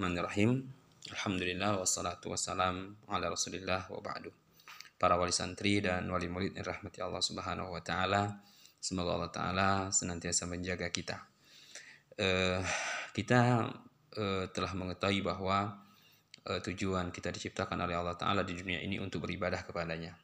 Bismillahirrahmanirrahim. Alhamdulillah wassalatu wassalam ala Rasulillah wa ba'du. Para wali santri dan wali murid yang rahmati Allah Subhanahu wa taala. Semoga Allah taala senantiasa menjaga kita. Uh, kita uh, telah mengetahui bahwa uh, tujuan kita diciptakan oleh Allah taala di dunia ini untuk beribadah kepadanya.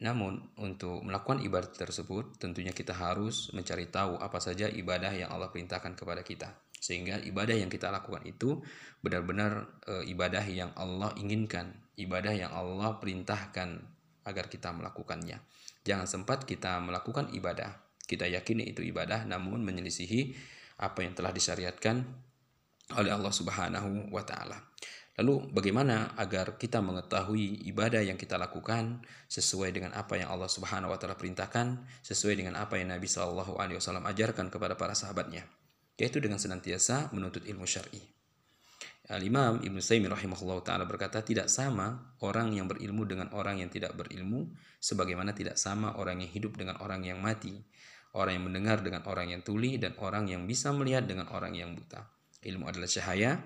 Namun, untuk melakukan ibadah tersebut, tentunya kita harus mencari tahu apa saja ibadah yang Allah perintahkan kepada kita sehingga ibadah yang kita lakukan itu benar-benar e, ibadah yang Allah inginkan, ibadah yang Allah perintahkan agar kita melakukannya. Jangan sempat kita melakukan ibadah, kita yakini itu ibadah namun menyelisihi apa yang telah disyariatkan oleh Allah Subhanahu wa taala. Lalu bagaimana agar kita mengetahui ibadah yang kita lakukan sesuai dengan apa yang Allah Subhanahu wa taala perintahkan, sesuai dengan apa yang Nabi Shallallahu alaihi wasallam ajarkan kepada para sahabatnya? yaitu dengan senantiasa menuntut ilmu syar'i. Al-Imam Ibn Sayyid rahimahullah ta'ala berkata, tidak sama orang yang berilmu dengan orang yang tidak berilmu, sebagaimana tidak sama orang yang hidup dengan orang yang mati, orang yang mendengar dengan orang yang tuli, dan orang yang bisa melihat dengan orang yang buta. Ilmu adalah cahaya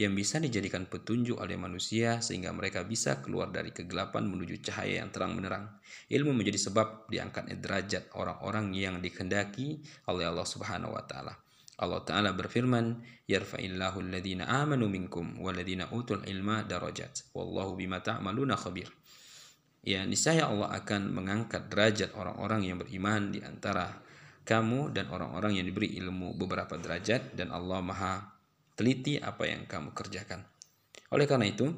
yang bisa dijadikan petunjuk oleh manusia sehingga mereka bisa keluar dari kegelapan menuju cahaya yang terang menerang. Ilmu menjadi sebab diangkatnya derajat orang-orang yang dikehendaki oleh Allah Subhanahu wa taala. Allah Ta'ala berfirman, Yarfa'illahu alladhina amanu minkum walladhina utul ilma darajat. Wallahu bima ta'maluna khabir. Ya, niscaya Allah akan mengangkat derajat orang-orang yang beriman di antara kamu dan orang-orang yang diberi ilmu beberapa derajat dan Allah Maha teliti apa yang kamu kerjakan. Oleh karena itu,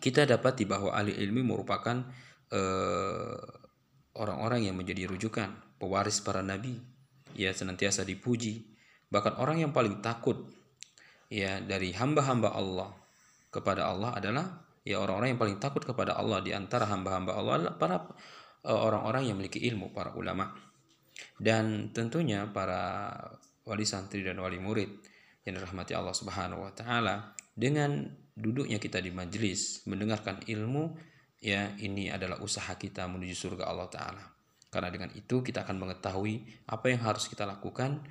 kita dapati bahwa ahli ilmu merupakan eh, orang-orang uh, yang menjadi rujukan, pewaris para nabi, ya senantiasa dipuji, Bahkan orang yang paling takut ya dari hamba-hamba Allah kepada Allah adalah ya orang-orang yang paling takut kepada Allah di antara hamba-hamba Allah adalah para e, orang-orang yang memiliki ilmu, para ulama. Dan tentunya para wali santri dan wali murid yang dirahmati Allah Subhanahu wa taala dengan duduknya kita di majelis mendengarkan ilmu ya ini adalah usaha kita menuju surga Allah taala. Karena dengan itu kita akan mengetahui apa yang harus kita lakukan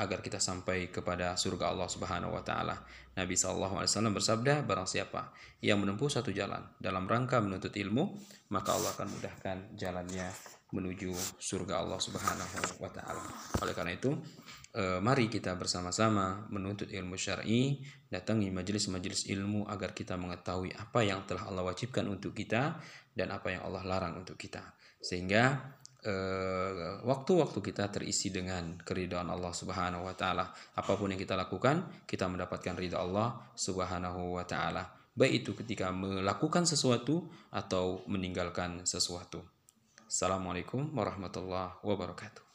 agar kita sampai kepada surga Allah Subhanahu wa taala. Nabi sallallahu alaihi wasallam bersabda, barang siapa yang menempuh satu jalan dalam rangka menuntut ilmu, maka Allah akan mudahkan jalannya menuju surga Allah Subhanahu wa taala. Oleh karena itu, eh, mari kita bersama-sama menuntut ilmu syar'i, datangi majelis-majelis ilmu agar kita mengetahui apa yang telah Allah wajibkan untuk kita dan apa yang Allah larang untuk kita. Sehingga Eh, waktu-waktu kita terisi dengan keridhaan Allah Subhanahu wa taala. Apa pun yang kita lakukan, kita mendapatkan ridha Allah Subhanahu wa taala. Baik itu ketika melakukan sesuatu atau meninggalkan sesuatu. Assalamualaikum warahmatullahi wabarakatuh.